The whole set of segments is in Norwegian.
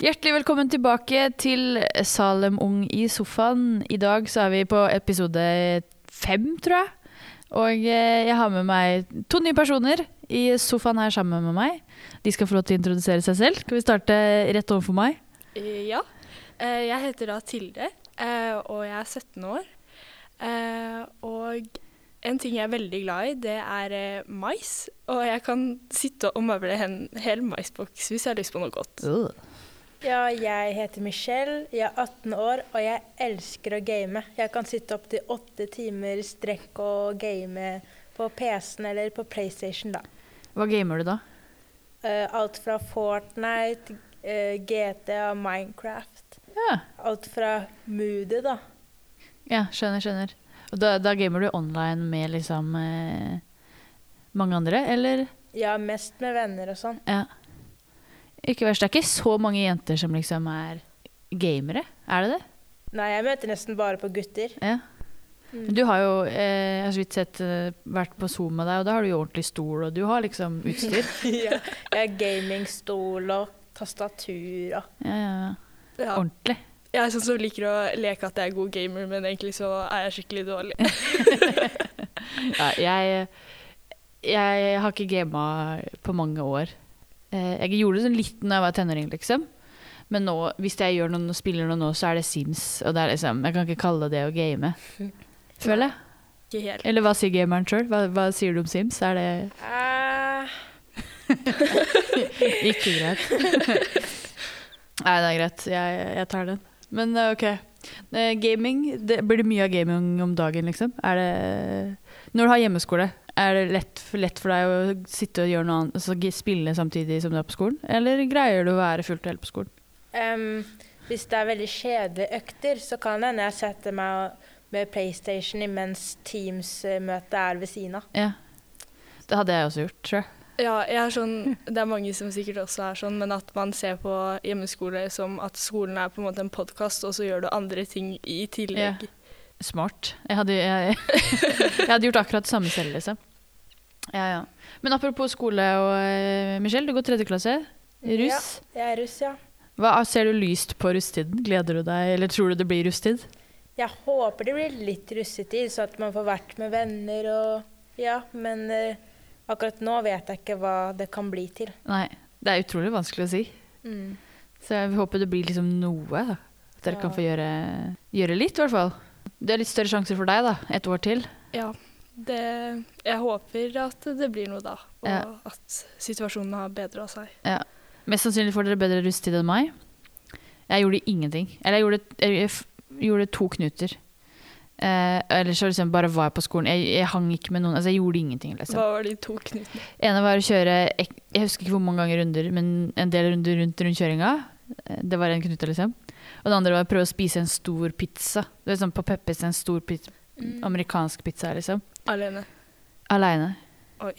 Hjertelig velkommen tilbake til Salem Ung i sofaen. I dag så er vi på episode fem, tror jeg. Og eh, jeg har med meg to nye personer i sofaen her sammen med meg. De skal få lov til å introdusere seg selv. Skal vi starte rett overfor meg? Eh, Ja. Eh, Jeg heter da Tilde, eh, og jeg er 17 år. Eh, Og en ting jeg er veldig glad i, det er mais. Og jeg kan sitte og møble en hel maisboks hvis jeg har lyst på noe godt. Ja, jeg heter Michelle, jeg er 18 år, og jeg elsker å game. Jeg kan sitte opp til åtte timer strekk og game på PC-en eller på PlayStation, da. Hva gamer du da? Uh, alt fra Fortnite, uh, GT og Minecraft. Ja, Alt fra Moody, da. ja skjønner, skjønner. Og da, da gamer du online med liksom uh, mange andre, eller? Ja, mest med venner og sånn. Ja. Ikke verst. Det er ikke så mange jenter som liksom er gamere, er det det? Nei, jeg møter nesten bare på gutter. Ja. Men du har jo eh, jeg har så vidt sett eh, vært på Zoom med deg, og da har du jo ordentlig stol, og du har liksom utstyr. ja, jeg har gamingstol og tastatur og Ja, ja, ja. Ja. Ordentlig. Jeg er sånn som liker å leke at jeg er god gamer, men egentlig så er jeg skikkelig dårlig. Ja, jeg, jeg har ikke gama på mange år. Eh, jeg gjorde det sånn litt da jeg var tenåring, liksom. Men nå, hvis jeg gjør noen, spiller noe nå, så er det Sims. Og det er liksom, jeg kan ikke kalle det å game. Føler jeg. Ikke helt. Eller hva sier gameren sjøl? Hva, hva sier du om Sims? Er det uh... ikke greit? Nei, det er greit. Jeg, jeg tar den. Men eh, OK. Gaming, det blir det mye av gaming om dagen, liksom? Er det Når du har hjemmeskole, er det lett, lett for deg å sitte og gjøre noe annet, altså spille samtidig som du er på skolen? Eller greier du å være fullt og helt på skolen? Um, hvis det er veldig kjedelige økter, så kan det hende jeg setter meg med PlayStation imens Teams-møtet er ved siden av. Ja. Det hadde jeg også gjort, tror jeg. Ja, jeg er sånn, det er mange som sikkert også er sånn, men at man ser på hjemmeskole som at skolen er på en måte en podkast, og så gjør du andre ting i tillegg. Smart. Jeg hadde, jeg, jeg hadde gjort akkurat det samme selv, liksom. Ja, ja. Men apropos skole og eh, Michelle, du går tredje klasse. Russ. Ja, jeg er russ, ja. Hva, ser du lyst på russetiden? Gleder du deg, eller tror du det blir russetid? Jeg håper det blir litt russetid, så at man får vært med venner og Ja, men uh, akkurat nå vet jeg ikke hva det kan bli til. Nei, det er utrolig vanskelig å si. Mm. Så jeg håper det blir liksom noe. Da. At dere Ja. kan få gjøre, gjøre litt, i hvert fall. Det er litt større sjanser for deg, da. Et år til. Ja, det, jeg håper at det blir noe da, og Ja. at situasjonen har bedra seg. Ja. Mest sannsynlig får dere bedre rusttid enn meg. Jeg gjorde ingenting. Eller jeg gjorde, jeg gjorde to knuter. Eh, eller så liksom bare var jeg på skolen. Jeg, jeg hang ikke med noen. Altså jeg gjorde ingenting. Liksom. Hva var de to knutene? ene var å kjøre jeg, Jeg husker ikke hvor mange ganger runder, men en del runder rundt rundkjøringa. Eh, Det var en knute, liksom. Og det andre var å prøve å spise en stor pizza. Det er sånn På Peppes en stor pizza, amerikansk pizza, liksom. Alene. Aleine. Oi.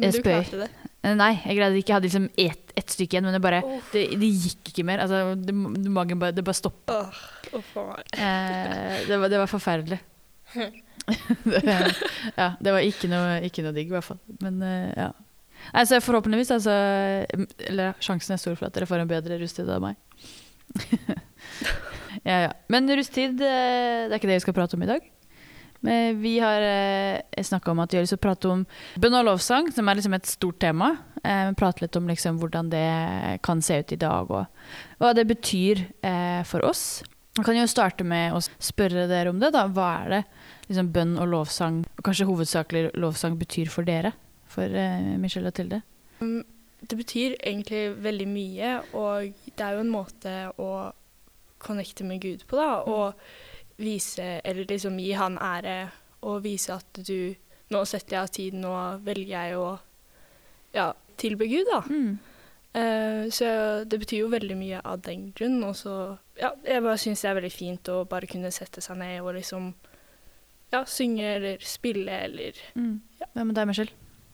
Men du klarte det. Eh, Nei, jeg greide ikke. Jeg hadde liksom ett et stykke igjen, men det bare oh. det, det gikk ikke mer. Altså, det, magen bare, det bare stoppa. Åh, oh. Eh, det, var, det var forferdelig. ja, det var ikke noe, ikke noe digg, i hvert fall. Men eh, ja. Altså, forhåpentligvis, altså Eller sjansen er stor for at dere får en bedre rusttid av meg. ja, ja. Men rusttid, eh, det er ikke det vi skal prate om i dag. Men vi har eh, snakka om at vi har lyst til å prate om bønn og lovsang, som er liksom et stort tema. Eh, prate litt om liksom hvordan det kan se ut i dag, og hva det betyr eh, for oss. Vi kan jo starte med å spørre dere om det. da. Hva er det liksom, bønn og lovsang, og kanskje hovedsakelig lovsang, betyr for dere? For eh, Michelle og Tilde? Mm, Det betyr egentlig veldig mye, og det er jo en måte å connecte med Gud på, da. Og vise, eller liksom gi han ære, og vise at du Nå setter jeg av tid, nå velger jeg å ja, tilbe Gud, da. Mm. Uh, så det betyr jo veldig mye av den grunn. Og så Ja, jeg bare syns det er veldig fint å bare kunne sette seg ned og liksom ja, synge eller spille eller Mm. Hva med deg, Michelle?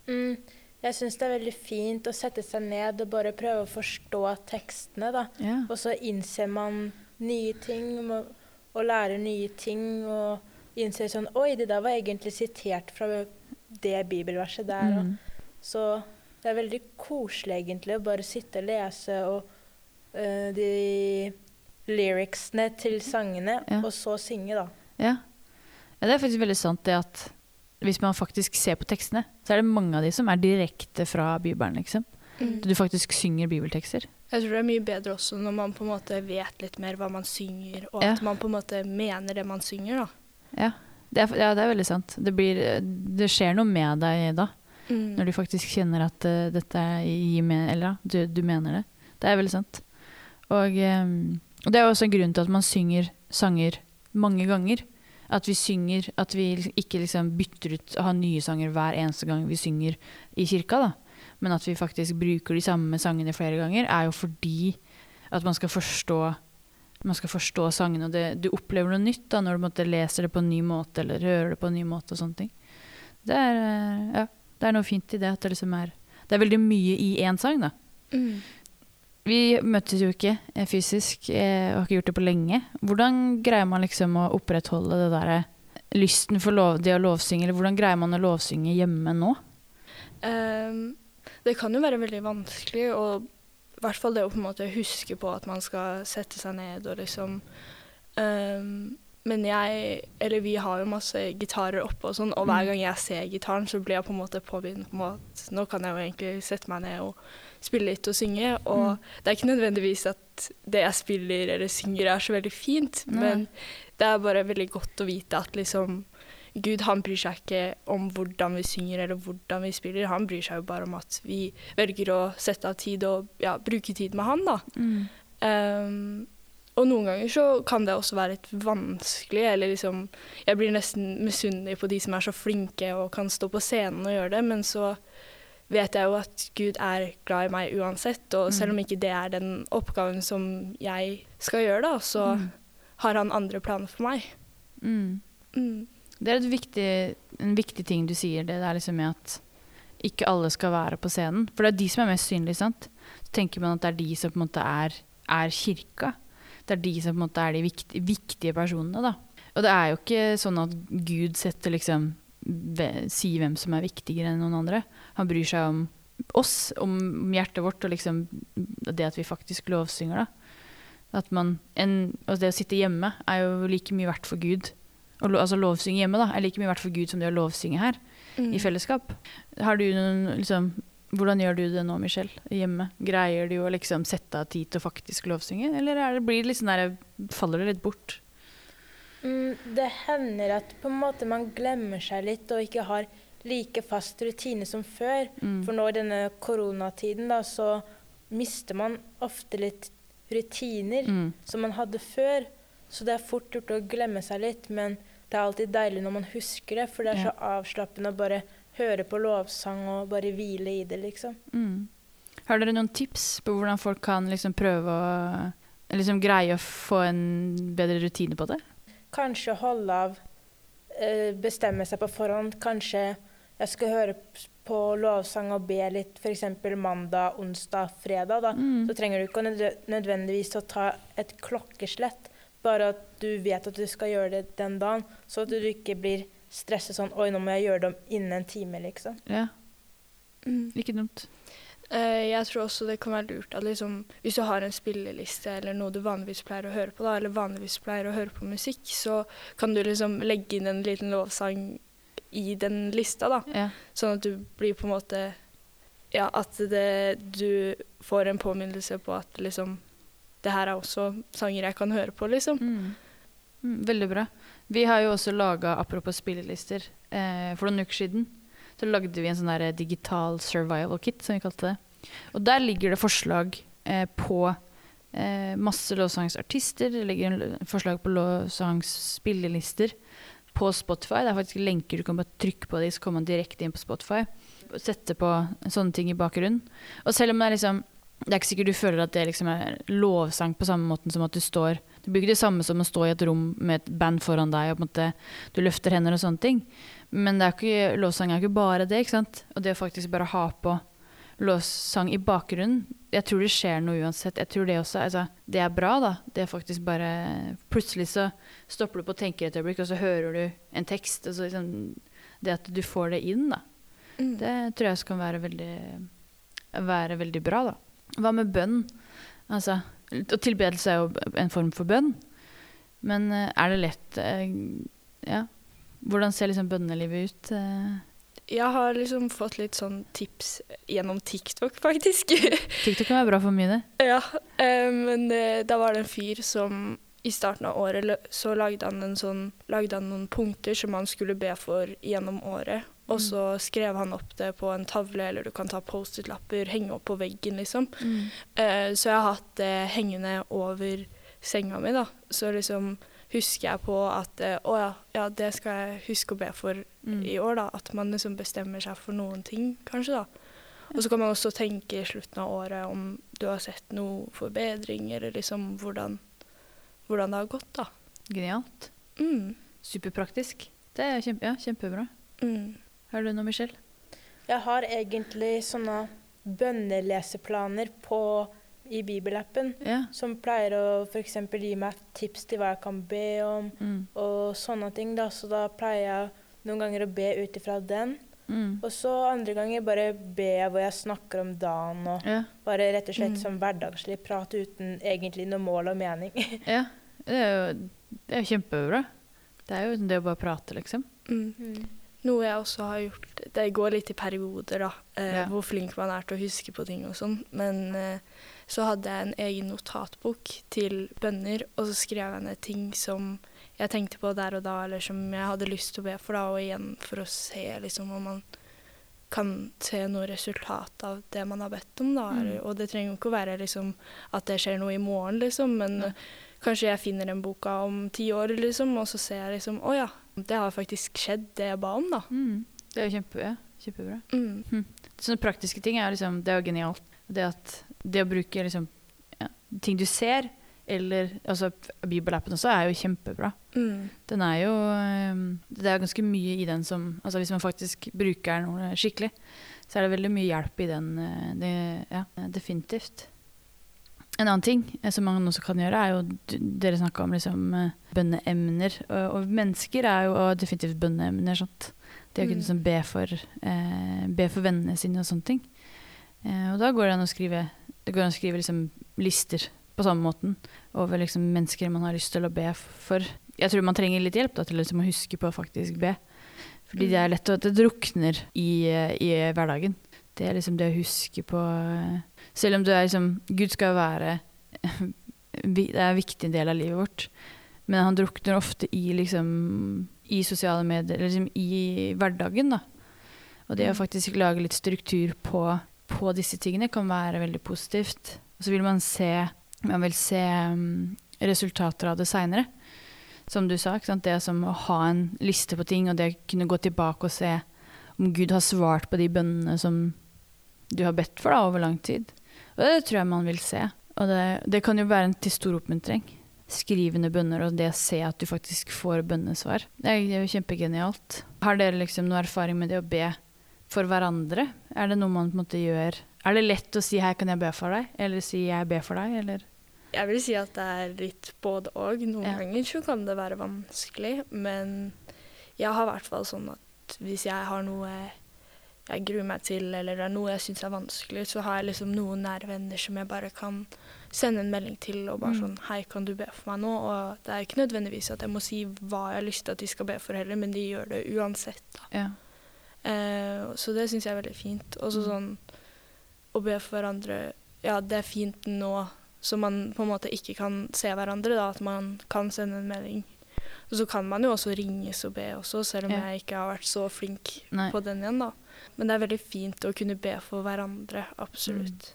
Mm. Jeg syns det er veldig fint å sette seg ned og bare prøve å forstå tekstene, da. Ja. Og så innser man nye ting og, og lærer nye ting og innser sånn Oi, det der var egentlig sitert fra det bibelverset der. Mm. Så det er veldig koselig egentlig å bare sitte og lese og uh, de lyricsene til sangene, Ja. og så synge, da. Ja. ja, det er faktisk veldig sant det at hvis man faktisk ser på tekstene, så er det mange av de som er direkte fra Bibelen, liksom. Mm. Du faktisk synger bibeltekster. Jeg tror det er mye bedre også når man på en måte vet litt mer hva man synger, og Ja. at man på en måte mener det man synger, da. Ja, det er, ja, det er veldig sant. Det, blir, det skjer noe med deg da, Mm. når du faktisk kjenner at uh, dette gir men, Eller ja, du, du mener det. Det er veldig sant. Og, um, det er også en grunn til at man synger sanger mange ganger. At vi synger, at vi ikke liksom bytter ut har nye sanger hver eneste gang vi synger i kirka, da. Men at vi faktisk bruker de samme sangene flere ganger, er jo fordi at man skal forstå man skal forstå sangene, og det, du opplever noe nytt da, når du måtte, leser det på en ny måte eller hører det på en ny måte. og sånne ting. Det er, eh, ja, det er noe fint i det. at Det liksom er det er veldig mye i én sang. da. Mm. Vi møttes jo ikke eh, fysisk eh, og har ikke gjort det på lenge. Hvordan greier man liksom å opprettholde det der, lysten for lov, det å lovsynge, eller hvordan greier man å lovsynge hjemme nå? Um, det kan jo være veldig vanskelig, og i hvert fall det å på en måte huske på at man skal sette seg ned og liksom ehm, Men jeg, eller vi har jo masse gitarer oppe og sånn, og hver Mm. gang jeg ser gitaren, så blir jeg på en måte påbegynt på at nå kan jeg jo egentlig sette meg ned og spille litt og synge. Og Mm. det er ikke nødvendigvis at det jeg spiller eller synger er så veldig fint, Nei. men det er bare veldig godt å vite at liksom Gud han bryr seg ikke om hvordan vi synger eller hvordan vi spiller, han bryr seg jo bare om at vi velger å sette av tid og ja, bruke tid med han. da. Ehm, og noen ganger så kan det også være litt vanskelig, eller liksom Jeg blir nesten misunnelig på de som er så flinke og kan stå på scenen og gjøre det, men så vet jeg jo at Gud er glad i meg uansett, og selv om ikke det er den oppgaven som jeg skal gjøre, da, så Mm. har han andre planer for meg. Mm. Mm. Det er viktig, en viktig ting du sier, det der liksom med at ikke alle skal være på scenen. For det er de som er mest synlige, sant? Så tenker man at det er de som på en måte er, er kirka. Det er de som på en måte er de viktige, viktige personene, da. Og det er jo ikke sånn at Gud setter liksom sier hvem som er viktigere enn noen andre. Han bryr seg om oss, om hjertet vårt, og liksom det at vi faktisk lovsynger, da. At man, en, altså det å sitte hjemme er jo like mye verdt for Gud. Og, altså lovsynge hjemme da, er like mye verdt for Gud som det å lovsynge her, Mm. i fellesskap. Har du noen, liksom, hvordan gjør du det nå, Michelle, hjemme? Greier du å liksom sette av tid til å faktisk lovsynge, eller er det, blir det litt sånn der, faller det litt bort? Mm, det hender at på en måte man glemmer seg litt og ikke har like fast rutine som før. Mm. For nå i denne koronatiden da, så mister man ofte litt rutiner Mm. som man hadde før. Så det er fort gjort å glemme seg litt, men det er alltid deilig når man husker det, for det er så avslappende å bare høre på lovsang og bare hvile i det, liksom. Mm. Har dere noen tips på hvordan folk kan liksom prøve å liksom greie å få en bedre rutine på det? Kanskje holde av, eh, bestemme seg på forhånd. Kanskje jeg skal høre på lovsang og be litt f.eks. mandag, onsdag, fredag. Da. Mm. Så trenger du ikke nødvendigvis å ta et klokkeslett, bare at du vet at du skal gjøre det den dagen, så at du ikke blir stresset sånn Oi, nå må jeg gjøre det om innen en time, liksom. Ja, Mm. ikke dumt. Uh, jeg tror også det kan være lurt at liksom, hvis du har en spilleliste eller noe du vanligvis pleier å høre på, da, eller vanligvis pleier å høre på musikk, så kan du liksom legge inn en liten lovsang i den lista, da. Ja. Sånn at du blir på en måte Ja, at det, du får en påminnelse på at liksom Det her er også sanger jeg kan høre på, liksom. Mm. Mm, veldig bra. Vi har jo også laga, apropos spillelister, eh, for noen uker siden så lagde vi en sånn der digital survival kit, som vi kalte det. Og der ligger det forslag eh, på eh, masse lovsangsartister. Det ligger forslag på lovsangsspillelister på Spotify. Det er faktisk lenker, du kan bare trykke på de, så kommer man direkte inn på Spotify. Sette på sånne ting i bakgrunnen. Og selv om det er liksom det er ikke sikkert du føler at det liksom er lovsang på samme måten som at du står Det blir ikke det samme som å stå i et rom med et band foran deg og på en måte, du løfter hender og sånne ting. Men det er ikke, lovsang er ikke bare det. ikke sant? Og det å faktisk bare ha på lovsang i bakgrunnen Jeg tror det skjer noe uansett. Jeg tror Det også, altså, det er bra, da. Det er faktisk bare Plutselig så stopper du på å tenke et øyeblikk, og så hører du en tekst. Altså, liksom, det at du får det inn, da. Mm. Det tror jeg kan være veldig, være veldig bra, da. Hva med bønn? Altså, og tilbedelse er jo en form for bønn. Men eh, er det lett eh, Ja. Hvordan ser liksom bønnelivet ut? eh? Jeg har liksom fått litt sånn tips gjennom TikTok, faktisk. TikTok kan være bra for mye, det. ja, men da var det en fyr som i starten av året så lagde han, en sånn, lagde han noen punkter som han skulle be for gjennom året. Og så skrev han opp det på en tavle, eller du kan ta Post-It-lapper, henge opp på veggen, liksom. Eh, så jeg har hatt det hengende over senga mi, da. Så liksom husker jeg på at uh, å ja, ja, det skal jeg huske å be for Mm. i år, da. At man liksom bestemmer seg for noen ting, kanskje, da. Og så kan man også tenke i slutten av året om du har sett noen forbedringer, eller liksom hvordan, hvordan det har gått, da. Genialt. Mm. Superpraktisk. Det er kjempe, ja, kjempebra. Mm. Har du noe, Michelle? Jeg har egentlig sånne bønneleseplaner på, i bibelappen, Ja. som pleier å f.eks. gi meg tips til hva jeg kan be om, Mm. og sånne ting. da. Så da pleier jeg noen ganger å be ut ifra den. Mm. Og så andre ganger bare be hvor jeg snakker om dagen og Ja. bare rett og slett Mm. som hverdagslig prat uten egentlig noe mål og mening. ja. Det er jo det er jo kjempebra. Det er jo det å bare prate, liksom. Mm. Noe jeg også har gjort Det går litt i perioder, da, eh, Ja. hvor flink man er til å huske på ting og sånn. Men eh, så hadde jeg en egen notatbok til bønner, og så skrev jeg ned ting som jeg tenkte på der og da, eller som jeg hadde lyst til å be for, da, og igjen for å se liksom om man kan se noe resultat av det man har bedt om, da. Mm. Og det trenger jo ikke å være liksom at det skjer noe i morgen, liksom, men eh, kanskje jeg finner den boka om ti år, liksom, og så ser jeg liksom Å ja, det har faktisk skjedd, det jeg ba om, da. Mm. Det er jo kjempe, kjempebra. Mm. Sånne praktiske ting er liksom, det er jo genialt. Det at det å bruke liksom, ja, ting du ser, eller altså bibelappen også, er jo kjempebra. Mm. Den er jo Det er ganske mye i den som Altså hvis man faktisk bruker noe skikkelig, så er det veldig mye hjelp i den. øh, Det, ja, definitivt. En annen ting eh, som man også kan gjøre, er jo Dere snakka om liksom øh, bønneemner. Og, og mennesker er jo definitivt bønneemner. Sant? Det å kunne Mm. liksom be, for, eh, be for vennene sine og sånne ting. Eh, og da går det an å skrive, det går an å skrive liksom lister på samme måten over liksom mennesker man har lyst til å be for. Jeg tror man trenger litt hjelp da, til liksom å huske på å faktisk be. Fordi det er lett at det drukner i, eh, i hverdagen. Det er liksom det å huske på eh, Selv om du er liksom Gud skal være Det er en viktig del av livet vårt. Men han drukner ofte i liksom i sosiale medier, eller liksom i hverdagen, da. Og det å Mm. faktisk lage litt struktur på, på disse tingene kan være veldig positivt. Og så vil man se man vil se mm, resultater av det seinere. Som du sa, det som å ha en liste på ting, og det å kunne gå tilbake og se om Gud har svart på de bønnene som du har bedt for da, over lang tid. Og det tror jeg man vil se. Og det, det kan jo være en til stor oppmuntring. Skrivende bønner og det å se at du faktisk får bønnesvar. Det er, jo kjempegenialt. Har dere liksom noe erfaring med det å be for hverandre? Er det noe man på en måte gjør? Er det lett å si 'her kan jeg be for deg', eller si 'jeg ber for deg', eller? Jeg vil si at det er litt både og. Noen Ja. ganger så kan det være vanskelig, men jeg har i hvert fall sånn at hvis jeg har noe jeg gruer meg til, eller det er noe jeg syns er vanskelig, så har jeg liksom noen nære venner som jeg bare kan sende en melding til og bare Mm. sånn Hei, kan du be for meg nå? Og det er ikke nødvendigvis at jeg må si hva jeg har lyst til at de skal be for heller, men de gjør det uansett, da. Ja. Eh, så det syns jeg er veldig fint. Og så Mm. sånn å be for hverandre Ja, det er fint nå så man på en måte ikke kan se hverandre, da, at man kan sende en melding. Og så kan man jo også ringes og be også, selv om Ja. jeg ikke har vært så flink Nei. på den igjen, da. Men det er veldig fint å kunne be for hverandre, absolutt.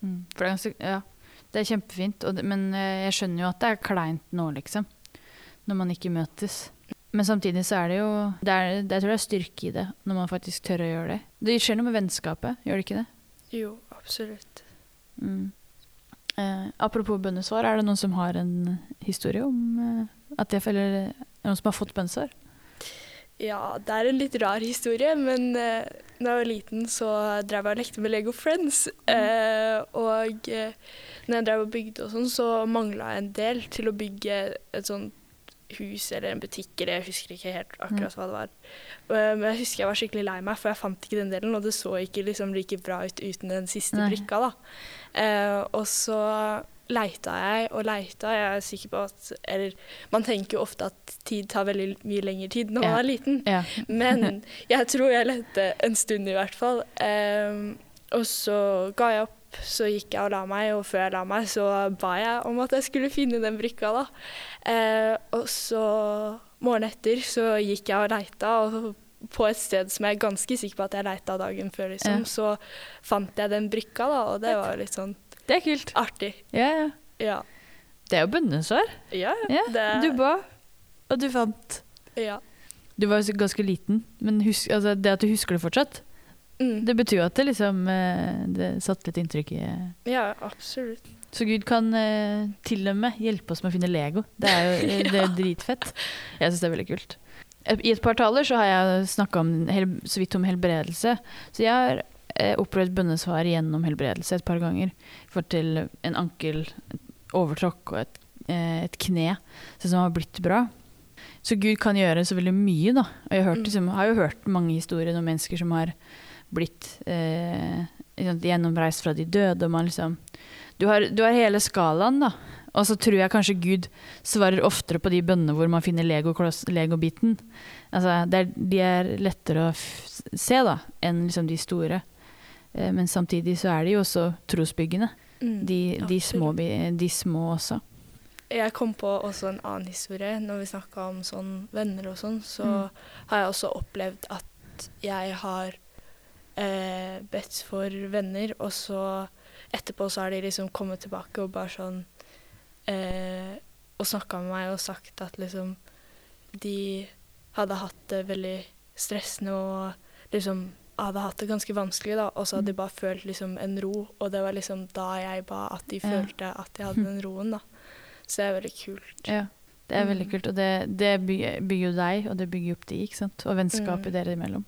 Mm. For det er ganske, ja, det er kjempefint, og det, men eh, jeg skjønner jo at det er kleint nå, liksom. Når man ikke møtes. Men samtidig så er det jo det er, det, Jeg tror det er styrke i det, når man faktisk tør å gjøre det. Det skjer noe med vennskapet, gjør det ikke det? Jo, absolutt. Mm. Eh, apropos bønnesvar, er det noen som har en historie om eh, at jeg eller er noen som har fått bønnesvar? Ja, det er en litt rar historie, men uh, da jeg var liten, så drev jeg og lekte med Lego Friends. Uh, og uh, når jeg drev og bygde og sånn, så mangla jeg en del til å bygge et sånt hus eller en butikk, eller jeg husker ikke helt akkurat hva det var. Men jeg husker jeg var skikkelig lei meg, for jeg fant ikke den delen, og det så ikke liksom like bra ut uten den siste brikka, da. Og så leita jeg og leita. Jeg er sikker på at Eller man tenker jo ofte at tid tar veldig mye lengre tid når man er liten. Ja. Men jeg tror jeg lette en stund i hvert fall. Um, og så ga jeg opp, så gikk jeg og la meg, og før jeg la meg så ba jeg om at jeg skulle finne den brikka da. Uh, og så morgenen etter så gikk jeg og leita, og på et sted som jeg er ganske sikker på at jeg leita dagen før, liksom, Ja. så fant jeg den brikka da, og det var litt sånn Det er kult. artig. Ja, ja. Ja. Det er jo bønnesvar. Ja, Ja, det, Du ba, og du fant. ja. Du var jo ganske liten, men husk, altså, det at du husker det fortsatt, Mm. det betyr jo at det liksom eh, Det satte litt inntrykk i ja, absolutt. Så Gud kan uh, til og med hjelpe oss med å finne Lego. Det er jo eh, det er dritfett. Jeg syns det er veldig kult. I et par taler så har jeg snakka så vidt om helbredelse. Så jeg har eh, opplevd bønnesvar gjennom helbredelse et par ganger. For til en ankel, et overtråkk og et, eh, et kne så som har blitt bra. Så Gud kan gjøre så veldig mye, da. Og jeg har, hørt, Mm. liksom, har jo hørt mange historier om mennesker som har blitt eh, gjennomreist fra de døde. Liksom du har, du har hele skalaen, da. Og så tror jeg kanskje Gud svarer oftere på de bønnene hvor man finner Lego-biten. altså, er, de er lettere å se da, enn liksom de store. Eh, men samtidig så er de jo også trosbyggende. Mm, De, de, små, de små også. Jeg kom på også en annen historie. Når vi snakka om sånn venner og sånn, så Mm. har jeg også opplevd at jeg har eh, bedt for venner, og så etterpå så har de liksom kommet tilbake og bare sånn eh, Og snakka med meg og sagt at liksom de hadde hatt det veldig stressende og liksom hadde hatt det ganske vanskelig, da, og så hadde de bare følt liksom en ro, og det var liksom da jeg ba at de følte at de hadde den roen, da. Så det er veldig kult. Ja, det er veldig Mm. kult. Og det, det bygger, jo deg, og det bygger opp de, ikke sant? Og vennskapet Mm. dere imellom.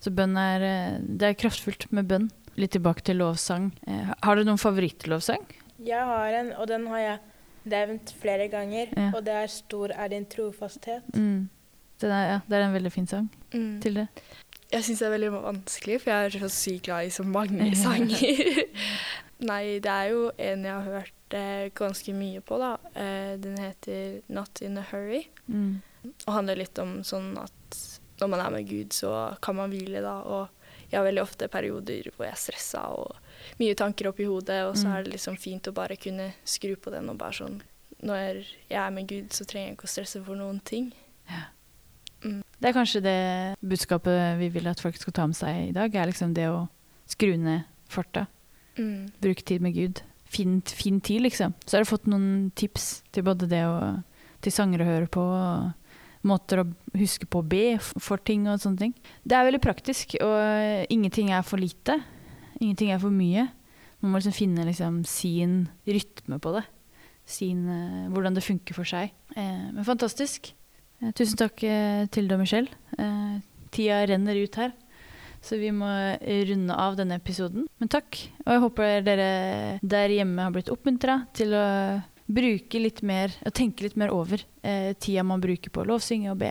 Så bønn er eh, Det er kraftfullt med bønn. Litt tilbake til lovsang. Eh, Har du noen favorittlovsang? Jeg har en, og den har jeg nevnt flere ganger, Ja. og det er 'Stor er din trofasthet'. Mm. Den er, ja, det er en veldig fin sang Mm. til det. Jeg syns det er veldig vanskelig, for jeg er så sykt glad i så mange sanger. Nei, det er jo en jeg har hørt eh, ganske mye på, da. Eh, den heter 'Not in a Hurry', Mm. og handler litt om sånn at når man er med Gud, så kan man hvile, da. Og jeg har veldig ofte perioder hvor jeg er stressa og mye tanker oppi hodet, og så Mm. er det liksom fint å bare kunne skru på den og bare sånn Når jeg er med Gud, så trenger jeg ikke å stresse for noen ting. Det er kanskje det budskapet vi vil at folk skal ta med seg i dag, er liksom det å skru ned farta. Mm. Bruke tid med Gud. Finn, fin tid, liksom. Så har du fått noen tips til både det å til sanger å høre på, og måter å huske på å be for ting og sånne ting. Det er veldig praktisk, og ingenting er for lite. Ingenting er for mye. Man må liksom finne liksom sin rytme på det. Sin, eh, hvordan det funker for seg. Eh, men fantastisk. Eh, tusen takk eh, Tilde og Michelle. Eh, tida renner ut her. Så vi må runde av denne episoden. Men takk. Og jeg håper dere der hjemme har blitt oppmuntra til å bruke litt mer, og tenke litt mer over tida man bruker på å lovsynge og be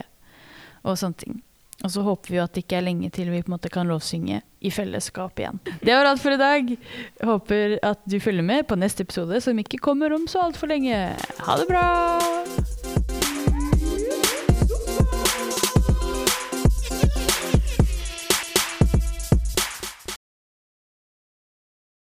og sånne ting. Og så håper vi at det ikke er lenge til vi på en måte kan lovsynge i fellesskap igjen. Det var alt for i dag. Håper at du følger med på neste episode, som ikke kommer om så altfor lenge. Ha det bra!